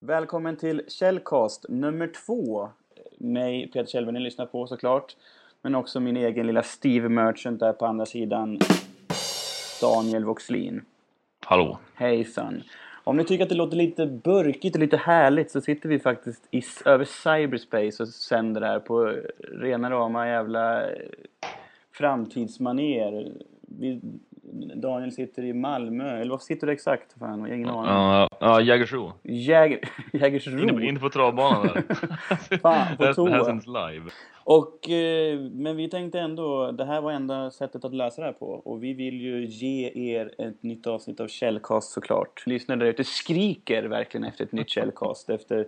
Välkommen till Källcast nummer två. Mig, Peter Kjellberg, ni lyssnar på såklart. Men också min egen lilla Steve Merchant där på andra sidan. Daniel Voxlin. Hallå. Hejsan. Om ni tycker att det låter lite burkigt och lite härligt så sitter vi faktiskt i, över cyberspace och sänder det här på rena rama jävla framtidsmaner. Vi, Daniel sitter i Malmö, eller var sitter du exakt? Fan, jag har ingen aning. Ja, ja Jägersro. Jäger, Jägersro. Inne, inne på travbanan där. Fan, på det, det här sänds live. Och, eh, men vi tänkte ändå, det här var enda sättet att lösa det här på. Och vi vill ju ge er ett nytt avsnitt av Källcast såklart. Lyssnare där ute skriker verkligen efter ett nytt Källcast. efter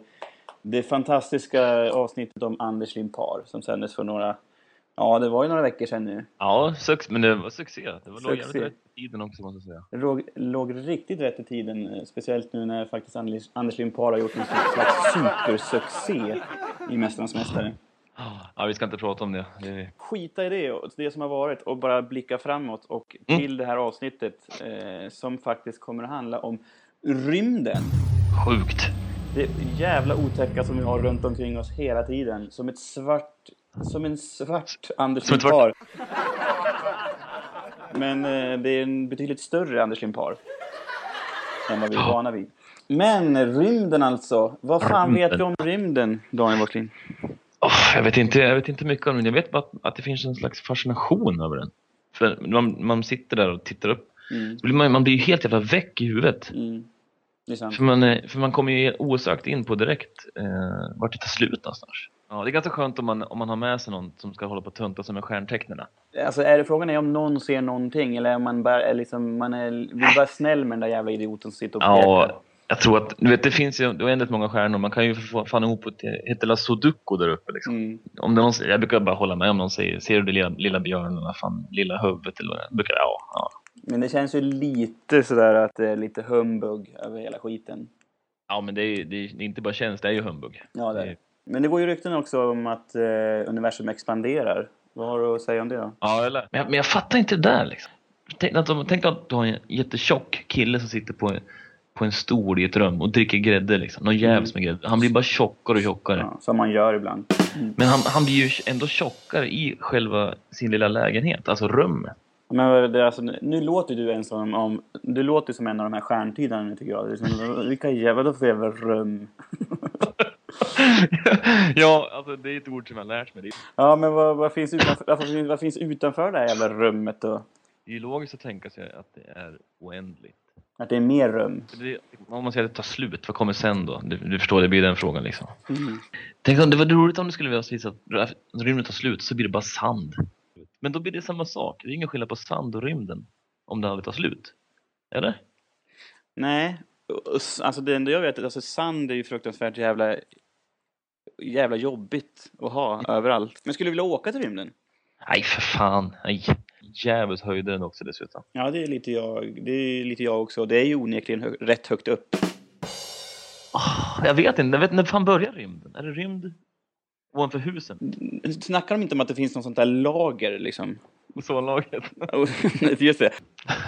det fantastiska avsnittet om Anders Limpar som sändes för några, ja det var ju några veckor sedan nu. Ja, suc men det var succé. Det var låg jävligt rätt i tiden också måste jag säga. Det låg, låg riktigt rätt i tiden, eh, speciellt nu när faktiskt Anders, Anders Limpar har gjort en slags supersuccé i Mästarnas Mästare. Ja, vi ska inte prata om det. det är... skita i det, och det som har varit och bara blicka framåt och Mm. till det här avsnittet eh, som faktiskt kommer att handla om rymden. Sjukt. Det jävla otäcka som vi har runt omkring oss hela tiden. Som ett svart, som en svart Anders Limpar. Men eh, det är en betydligt större Anders Limpar. Än vad vi är vana vid. Men rymden alltså. Vad fan vet vi om rymden, Daniel Waklin? Åh, jag, vet inte, jag vet inte mycket om den. Jag vet bara att, att det finns en slags fascination över den. För man, man sitter där och tittar upp. Mm, man, man blir ju helt jävla väck i huvudet. mm. För man, eh, för man kommer ju osökt in på direkt eh, vart det tar slut någonstans. Ja, det är ganska skönt om man, om man har med sig någon som ska hålla på och tunta sig med stjärntecknen. Alltså är det frågan är om någon ser någonting eller om man bara är liksom, man är, vill vara snäll med den där jävla idioten som sitter och pekar. Ja, jag tror att, du vet det finns ju oändligt många stjärnor, man kan ju få fan ihop ett hela sudoku där uppe liksom. Mm. Om det någon, jag brukar bara hålla med om någon säger, ser du det lilla, lilla björnen, vad fan, lilla huvudet eller vad brukar ja, ja. Men det känns ju lite sådär att det är lite humbug över hela skiten. Ja men det är, det är inte bara känns, det är ju humbug. Ja, det är det. Men det går ju rykten också om att eh, universum expanderar. Vad har du att säga om det då? Ja, eller? Men, jag, men jag fattar inte det där liksom. Tänk att, de- tänk att du har en jättetjock kille som sitter på, en- på en stol i ett rum och dricker grädde liksom. Någon jävels med grädde. Han blir bara tjockare och tjockare. Ja, som man gör ibland. Men han, han blir ju ändå tjockare i själva sin lilla lägenhet, alltså rummet. Men det, alltså, nu låter du en som om, du låter som en av de här stjärntydarna tycker jag. Det är som, vilka jävla, för jävla rum? ja, alltså det är ett ord som jag lärt mig. Ja, men vad, vad, finns utanför, vad, finns, vad finns utanför det här jävla rummet då? det är ju logiskt att tänka sig att det är oändligt. Att det är mer rum? Det, om man säger att det tar slut, vad kommer sen då? Du, du förstår, det blir den frågan liksom. Mm. Tänk om det var roligt om det skulle vara så att rymden tar slut så blir det bara sand. Men då blir det samma sak. Det är ingen skillnad på sand och rymden. Om det aldrig tar slut. Eller? Nej, alltså det enda jag vet är alltså sand är ju fruktansvärt jävla jävla jobbigt att ha överallt. Men skulle du vilja åka till rymden? Nej för fan. Nej. Djävulskt höjde den också dessutom. Ja, det är lite jag, det är lite jag också. Det är ju onekligen hö rätt högt upp. Ah, jag vet inte. Jag vet, när fan börjar rymden? Är det rymd ovanför husen? Snackar de inte om att det finns något sånt där lager liksom? Ozonlagret? Just det.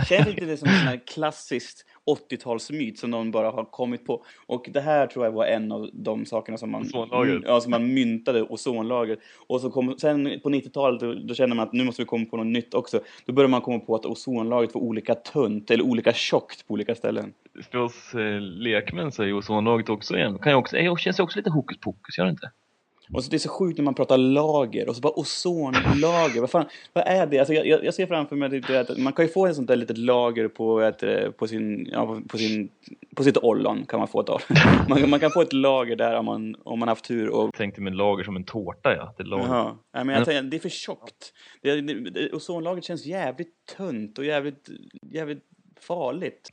Känns inte det som en sån här klassiskt 80-talsmyt som någon bara har kommit på? Och det här tror jag var en av de sakerna som man, Ozonlagret. ja, som man myntade, ozonlagret. Och så kom, sen på 90-talet då, då kände man att nu måste vi komma på något nytt också. Då började man komma på att ozonlagret var olika tunt eller olika tjockt på olika ställen. För oss eh, lekmän så är ju ozonlagret också igen. Kan ju också, är, känns också lite hokus pokus, gör det inte? Och så det är så sjukt när man pratar lager och så bara ozonlager. vad fan, vad är det? Alltså jag, jag ser framför mig typ att man kan ju få ett sånt där litet lager på, det, på, sin, ja, på, sin, på sitt ollon kan man få ett. Man, kan- man kan få ett lager där om man, om man haft tur och Jag tänkte med lager som en tårta ja. Det är lager. Jaha. Nej, men jag tänker, det är för tjockt. Det, det, det, ozonlagret känns jävligt tunt och jävligt, jävligt farligt.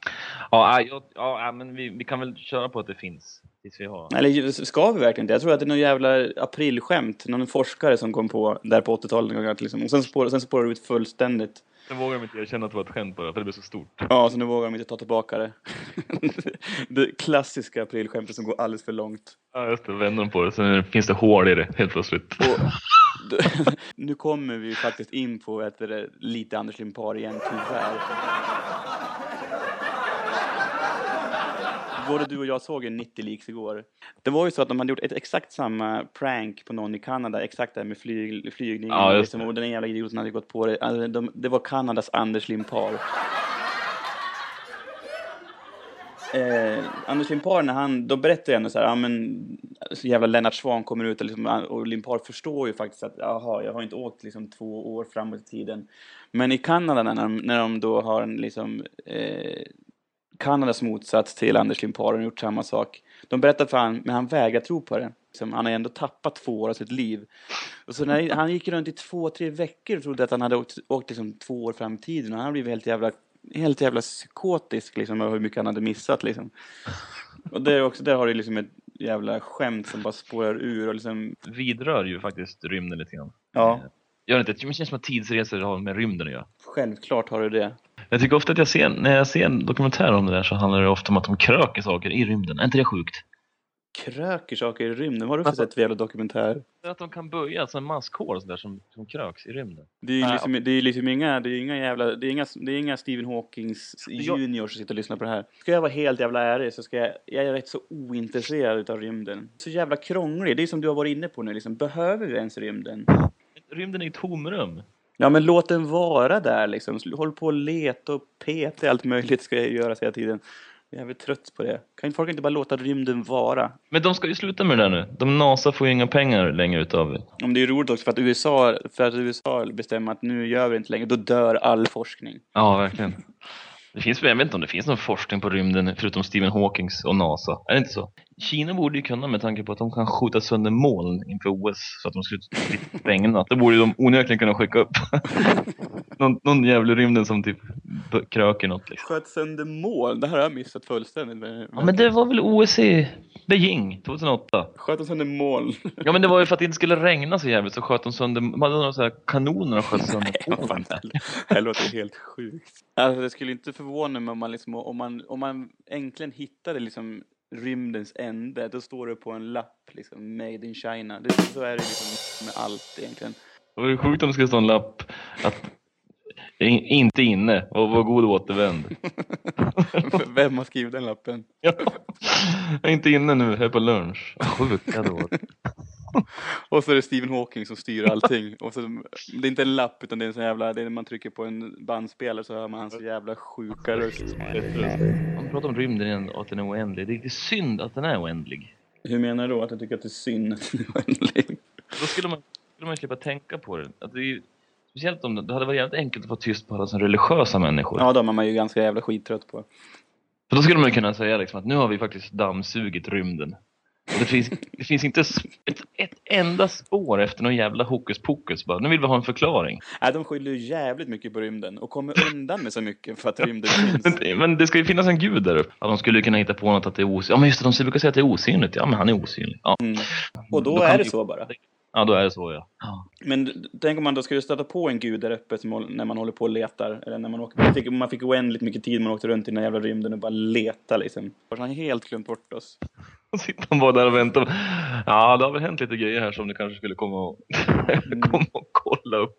Ja, jag, ja, men vi, vi kan väl köra på att det finns. Tills vi har. Eller ska vi verkligen det? Jag tror att det är någon jävla aprilskämt. Någon forskare som kom på där på 80-talet. någon gång att Liksom. Och sen spårar, sen spårar det ut fullständigt. Sen vågar de inte erkänna att det var ett skämt bara, för det blev så stort. Ja, så nu vågar de inte ta tillbaka det. det klassiska aprilskämtet som går alldeles för långt. Ja, just det. Vänder de på det, sen finns det hål i det helt plötsligt. Och, nu kommer vi faktiskt in på ett, det, lite Anders Limpar igen, tyvärr. Både du och jag såg en 90 Leaks igår. Det var ju så att de hade gjort ett exakt samma prank på någon i Kanada, exakt det här med flyg, flygning. Ja, just liksom, och den jävla idioten hade gått på det. Alltså, de, det var Kanadas Anders Limpar. Eh, Anders Limpar, när han, då berättar jag ändå så här, ja men så jävla Lennart Swahn kommer ut och, liksom, och Limpar förstår ju faktiskt att jaha, jag har inte åkt liksom två år framåt i tiden. Men i Kanada när de, när de då har en liksom eh, Kanadas motsats till Anders Limpar har gjort samma sak. De berättar för han, men han vägrar tro på det. Han har ändå tappat två år av sitt liv. Och så när han gick runt i två, tre veckor och trodde att han hade åkt, åkt liksom två år fram i tiden och han blev helt jävla helt jävla psykotisk liksom över hur mycket han hade missat liksom. Och det är också, där har du liksom ett jävla skämt som bara spårar ur och liksom... Vidrör ju faktiskt rymden lite grann. Ja. Eh, Gör det inte? Det känns som att tidsresor har med rymden att göra. Självklart har du det. Jag tycker ofta att jag ser, när jag ser en dokumentär om det där så handlar det ofta om att de kröker saker i rymden. Är inte det sjukt? Kröker saker i rymden. Vad har du för Alltså- sätt för jävla dokumentär? Att de kan böja alltså en maskhål och sådär som, som kröks i rymden. Det är ju liksom, det är liksom inga, det är inga jävla, det är inga, det är inga Stephen Hawkings juniors som sitter och lyssnar på det här. Ska jag vara helt jävla ärlig så ska jag, jag är rätt så ointresserad utav rymden. Så jävla krånglig, det är som du har varit inne på nu liksom. Behöver vi ens rymden? Rymden är ju tomrum. Ja men låt den vara där liksom. Håll på och leta och peta i allt möjligt ska jag göra hela tiden. Jag är jävligt trött på det. Kan folk inte bara låta rymden vara? Men de ska ju sluta med det där nu. De NASA får ju inga pengar längre utav det. Om det är roligt också för att USA, för att USA bestämmer att nu gör vi det inte längre, då dör all forskning. Ja, verkligen. Det finns, jag vet inte om det finns någon forskning på rymden förutom Stephen Hawkings och NASA. Är det inte så? Kina borde ju kunna med tanke på att de kan skjuta sönder moln inför OS så att de skulle bli sprängda. Då borde de onekligen kunna skicka upp någon, någon jävla rymden som typ kröker något. Liksom. Sköt sönder mål, det här har jag missat fullständigt. Men, Ja, men det var väl OS i Beijing 2008? Sköt de sönder mål? Ja, men det var ju för att det inte skulle regna så jävligt så sköt de sönder, de hade några så här kanoner och sköt sönder Ja, fan, det låter helt sjukt. Alltså, det skulle inte förvåna mig om man, liksom, om man, om man äntligen hittade liksom rymdens ände, då står det på en lapp liksom, Made in China. Det, så är det liksom med allt egentligen. Det var ju sjukt om det skulle stå en lapp att "In- inte inne och var god återvänd. Vem har skrivit den lappen? Ja. Jag är inte inne nu, här på lunch. Det varit. Och så är det Stephen Hawking som styr allting. Och så, det är inte en lapp utan det är en sån jävla, det är när man trycker på en bandspelare så hör man hans jävla sjuka röst. Om vi pratar om rymden igen och att den är oändlig. Det är lite synd att den är oändlig. Hur menar du då? Att jag tycker att det är synd att den är oändlig? Då skulle man, skulle man slippa tänka på det. Att det är ju, speciellt om det, det hade varit jävligt enkelt att få tyst på alla som religiösa människor. Ja, de är man ju ganska jävla skittrött på. För då skulle man ju kunna säga liksom att nu har vi faktiskt dammsugit rymden. Det, finns, det finns inte ett, ett enda spår efter någon jävla hokus pokus bara. Nu vill vi ha en förklaring. Nej, de skyller ju jävligt mycket på rymden och kommer undan med så mycket för att rymden finns. Men, men det ska ju finnas en gud där uppe. Att de skulle kunna hitta på något att det är osynligt. Ja men just det, de brukar säga att det är osynligt. Ja men han är osynlig. Ja, Mm. Och då, Då är det så bara. ja då är det så ja. ja. Men tänk om man då skulle stöta på en gud där uppe som, när man håller på och letar. Eller när man åker. Man fick, man fick oändligt mycket tid man åkte runt i den jävla rymden och bara leta liksom. Han har helt glömt bort oss. Sitter han bara där och väntar. Ja det har väl hänt lite grejer här som du kanske skulle komma och, komma och kolla upp.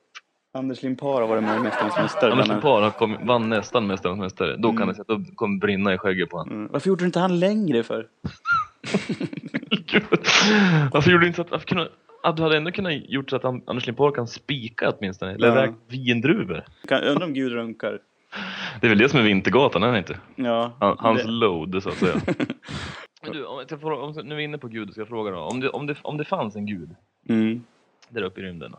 Anders Limpar har varit med i Mästarnas Mästare. Annars bland är annat. par han kom, vann nästan Mästarnas Mästare. Då kan Mm. det sätta upp, kommer brinna i skägget på honom. Mm. Varför gjorde du inte han längre för? Gud. Varför gjorde du inte så att, kunde, att du hade ändå kunnat gjort så att Anders Limpar kan spika åtminstone? Eller Ja. vindruvor? Kan, undrar om Gud runkar. Det är väl det som är Vintergatan, är det inte? Ja. Han, hans det- load så att säga. Men du, om jag får, om, nu är vi inne på Gud, ska jag fråga då. Om det, om det, om det fanns en Gud Mm. där uppe i rymden,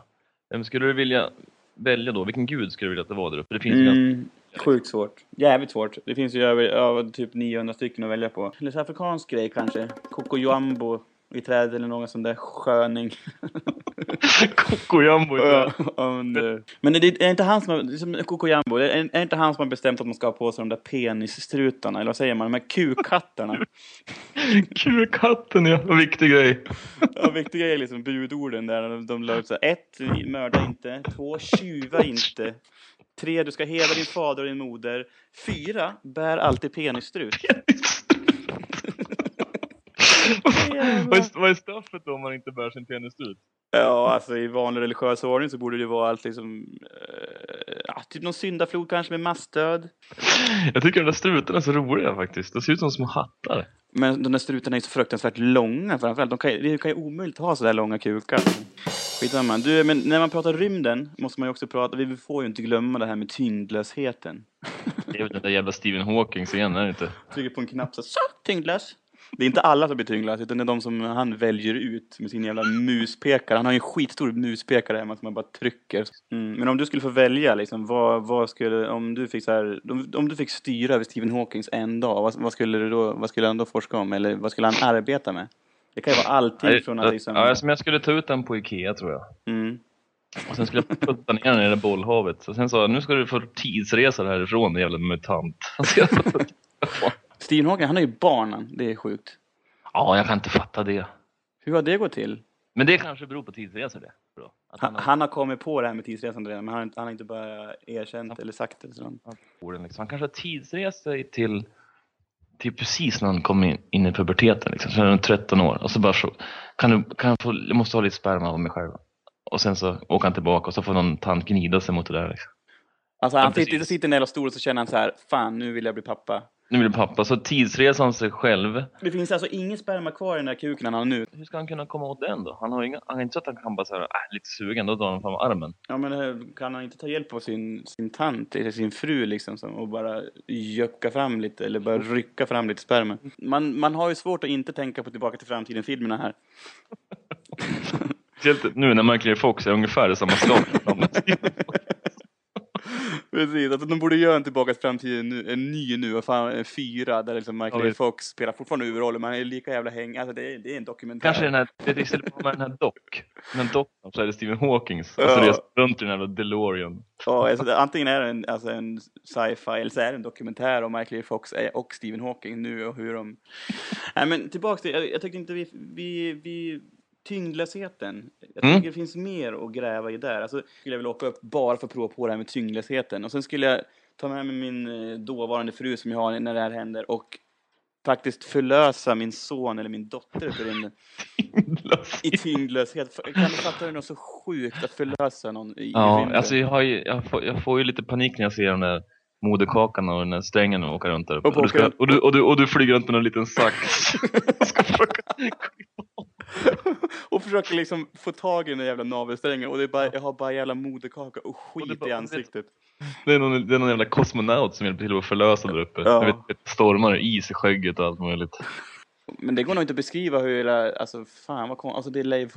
vem skulle du vilja välja då? Vilken Gud skulle du vilja att det var där uppe? Det finns ju ganska... Mm. Sjukt svårt. Jävligt svårt. Det finns ju över, över typ 900 stycken att välja på. Lite afrikansk grej kanske. Coco Jumbo i träd eller någon sån där sköning. I Ja, men det, men det är inte han som har, det är är, är inte han som har bestämt att man ska ha på sig de där penisstrutarna, eller vad säger man, de här kukhattarna. Kukhatten ja, vad viktig grej. Ja, viktiga är liksom budorden där, de, de la ut så här, ett, mörda inte, två, tjuva inte, Tre, du ska hedra din fader och din moder. Fyra, bär alltid penisstrut. vad, är, vad är straffet då om man inte bär sin penis ut? Ja, alltså i vanlig religiös ordning så borde det vara allt liksom, ja, typ någon syndaflod kanske med massdöd. Jag tycker de där strutarna är så roliga faktiskt. De ser ut som små hattar. Men de där strutarna är så fruktansvärt långa framförallt. De kan, det kan ju omöjligt ha så där långa kukar. Skitsamma. Du, men när man pratar rymden måste man ju också prata, vi får ju inte glömma det här med tyngdlösheten. Det är väl den där jävla Stephen Hawking igen, är det inte? Trycker på en knapp så, så tyngdlös. Det är inte alla som blir tyngdlösa, utan det är de som han väljer ut med sin jävla muspekare. Han har ju en skitstor muspekare hemma som man bara trycker. Mm. Men om du skulle få välja, liksom, vad, vad skulle, om du fick så här, om, om du fick styra över Stephen Hawkings en dag, vad, vad, skulle du då, vad skulle han då forska om? Eller vad skulle han arbeta med? Det kan ju vara allting från att liksom... Ja, som jag skulle ta ut den på Ikea tror jag. Mm. Och sen skulle jag putta ner den i det bollhavet. Så sen sa jag, nu ska du få tidsresa härifrån, jävla mutant. Stephen Hawking, han har ju barnen. Det är sjukt. Ja, jag kan inte fatta det. Hur har det gått till? Men det kanske beror på tidsresor det. Han, har... han, har... kommit på det här med tidsresande redan, men han, han har inte bara erkänt han... eller sagt det. Så. Han, liksom. han kanske har tidsresor till, till precis när han kom in, in i puberteten. Liksom. Så är han 13 år. Och så bara så, kan du, kan jag, få, jag måste ha lite sperma av mig själv. Och sen så åker han tillbaka och så får någon tant gnida sig mot det där. Liksom. Alltså han sitter, sitter en jävla stol och så känner han så här, fan nu vill jag bli pappa. Nu blir pappa, så tidsresan sig själv. Det finns alltså ingen sperma kvar i den där kuken han har nu. Hur ska han kunna komma åt den då? Han har inga, han är inte så att han kan bara säga, äh, lite sugen, då drar han fram armen. Ja men eh, kan han inte ta hjälp av sin, sin tant, eller sin fru liksom, som, och bara jöcka fram lite, eller bara rycka fram lite sperma? Man, man har ju svårt att inte tänka på Tillbaka till framtiden-filmerna här. Nu när Michael Fox är ungefär i samma slag. Precis, alltså de borde göra en Tillbaka till framtiden nu, en ny nu, fan, en fyra där liksom Michael ja, Fox spelar fortfarande huvudrollen, men han är lika jävla häng, alltså det är, det är en dokumentär. Kanske den här, det är istället för den här dock, men dock så är det Stephen Hawkings, ja. alltså reser runt i den här DeLorean. Ja, alltså, antingen är det en, alltså en sci-fi eller så är det en dokumentär om Michael Fox och Stephen Hawking nu och hur de... Nej men tillbaks till, jag, jag tyckte inte vi, vi, vi tyngdlösheten. Jag mm. tycker det finns mer att gräva i där. Alltså, skulle jag vilja åka upp bara för att prova på det här med tyngdlösheten. Och sen skulle jag ta med mig min eh, dåvarande fru som jag har när det här händer och faktiskt förlösa min son eller min dotter för rymden. I tyngdlöshet. Kan du fatta det är något så sjukt att förlösa någon i Ja, rymden? alltså jag, har ju, jag, får, jag får ju lite panik när jag ser den där moderkakan och den där strängen och åka runt där uppe. Och, och, du, ska, och, du, och, du, och du flyger runt med en liten sax. och försöker liksom få tag i den där jävla navelsträngen och det är bara, jag har bara jävla moderkaka och skit och bara, i ansiktet. Det är, någon, det är någon jävla kosmonaut som hjälper till att förlösa där uppe. Ja. Jag vet, stormar och is i skägget och allt möjligt. Men det går nog inte att beskriva hur, alltså fan vad konstigt, alltså det är Leif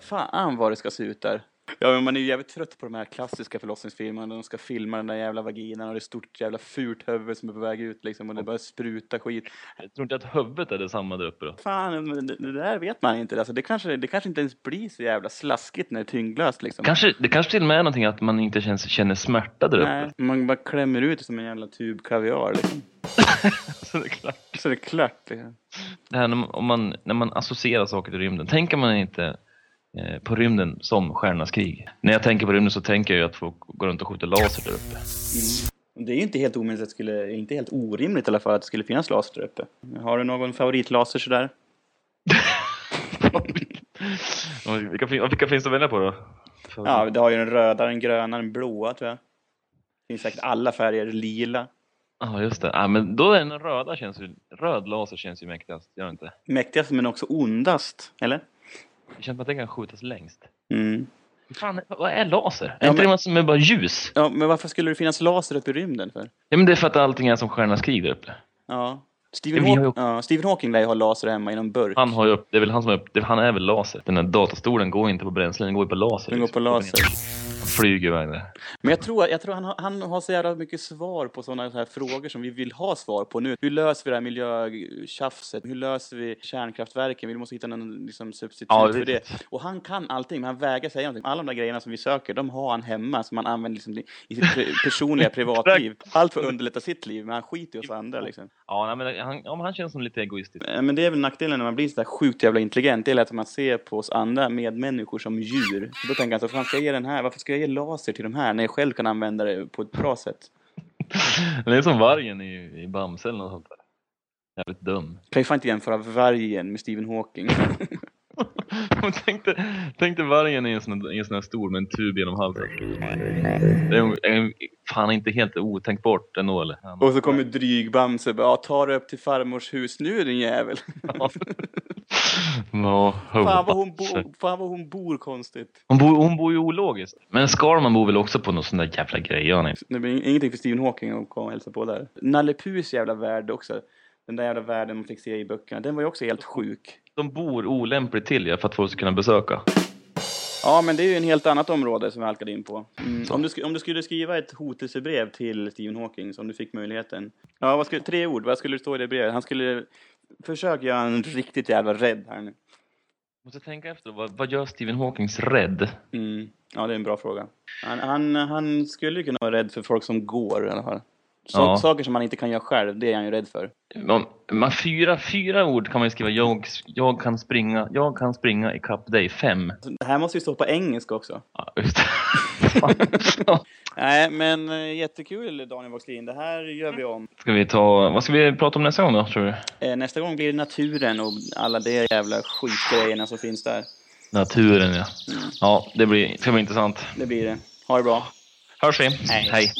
Fan vad det ska se ut där. Ja, men man är ju jävligt trött på de här klassiska förlossningsfilmerna de ska filma den där jävla vaginan och det är stort jävla fult huvud som är på väg ut liksom och det bara sprutar skit. Jag tror inte att huvudet är detsamma där uppe då. Fan, det, det där vet man inte. Alltså, det, kanske, det kanske inte ens blir så jävla slaskigt när det är tyngdlöst liksom. Kanske, det kanske till och med är någonting att man inte känns, känner smärta där uppe. Nej, man bara klämmer ut det som en jävla tub kaviar liksom. så det är klart. Så det är klart liksom. Det här när, om man, när man associerar saker till rymden, tänker man inte på rymden som Stjärnornas krig. När jag tänker på rymden så tänker jag att folk går runt och skjuter laser där uppe. Mm. Det är ju inte helt omöjligt, att skulle, inte helt orimligt i alla fall att det skulle finnas laser där uppe. Har du någon favoritlaser sådär? vilka, vilka finns det att välja på då? Ja, det har ju den röda, den gröna, den blåa tror jag. Det finns säkert alla färger, lila. Ja, just det. Ja, men då är den röda känns ju, röd laser känns ju mäktigast, gör det inte? Mäktigast men också ondast, eller? Det känns som att den kan skjutas längst. Mm. Fan, vad är laser? Är ja, inte men... det som är bara ljus? Ja, men varför skulle det finnas laser uppe i rymden för? Ja, men det är för att allting är som Stjärnornas krig där uppe. Ja. Stephen, Haw ju... ja, Stephen Hawking lär ju ha laser hemma i någon burk. Han har ju upp, det är väl han som är upp, det, han är väl laser. Den här datastolen går inte på bränsle, den går ju på laser. Den går på laser flyger iväg där. Men jag tror, jag tror han, har, han har så jävla mycket svar på sådana här frågor som vi vill ha svar på nu. Hur löser vi det här miljötjafset? Hur löser vi kärnkraftverken? Vi måste hitta någon liksom, substitut ja, för det. Och han kan allting, men han vägrar säga någonting. Alla de där grejerna som vi söker, de har han hemma som han använder liksom, i sitt personliga privatliv. Allt för att underlätta sitt liv, men han skiter i oss andra liksom. Ja, men han, ja, han känns som lite egoistisk. Men det är väl nackdelen när man blir så där sjukt jävla intelligent. Det är att man ser på oss andra medmänniskor som djur. Då tänker han så, fan ska jag ge den här, varför ska jag ge laser till de här när jag själv kan använda det på ett bra sätt? Det är som vargen i, i Bamse eller något sånt där. Jävligt dum. Kan ju fan inte jämföra vargen med Stephen Hawking. Tänk, dig, tänk dig vargen i en sån, i en sån här stol med en tub genom halsen. Det är, är fan inte helt otänkbart ändå eller? Och så kommer dryg-Bamse och bara, ja, ta dig upp till farmors hus nu din jävel. Ja, Fan vad, hon bo, fan vad hon bor konstigt. hon, bor, hon bor ju ologiskt. Men Skarman bor väl också på någon sån där jävla grej, gör inte? Det blir ingenting för Stephen Hawking att komma och hälsa på där. Nalle Puhs jävla värld också. Den där jävla världen man fick se i böckerna. Den var ju också helt sjuk. De bor olämpligt till ja, för att folk ska kunna besöka. Ja, men det är ju en helt annat område som vi halkade in på. Mm. Om, du, om du skulle skriva ett hotelsebrev till Stephen Hawking, om du fick möjligheten. Ja, vad skulle, tre ord. Vad skulle det stå i det brevet? Han skulle försöka göra en riktigt jävla rädd här nu. Måste tänka efter, vad, vad gör Stephen Hawkings rädd? Mm. Ja, det är en bra fråga. Han, han, han skulle ju kunna vara rädd för folk som går i alla fall. Så, Ja. Saker som man inte kan göra själv, det är han ju rädd för. Man, man, fyra, fyra ord kan man ju skriva. Jag, jag kan springa, jag kan springa ikapp dig. Fem. Det här måste ju stå på engelska också. Ja, just det. Nej, men eh, jättekul Daniel Voxlin. Det här gör vi om. Ska vi ta, vad ska vi prata om nästa gång då, tror du? Eh, Nästa gång blir det naturen och alla de jävla skitgrejerna som finns där. Naturen ja. Ja, det blir, ska bli intressant. Det blir det. Ha det bra. Hörs vi. Hej. Hej.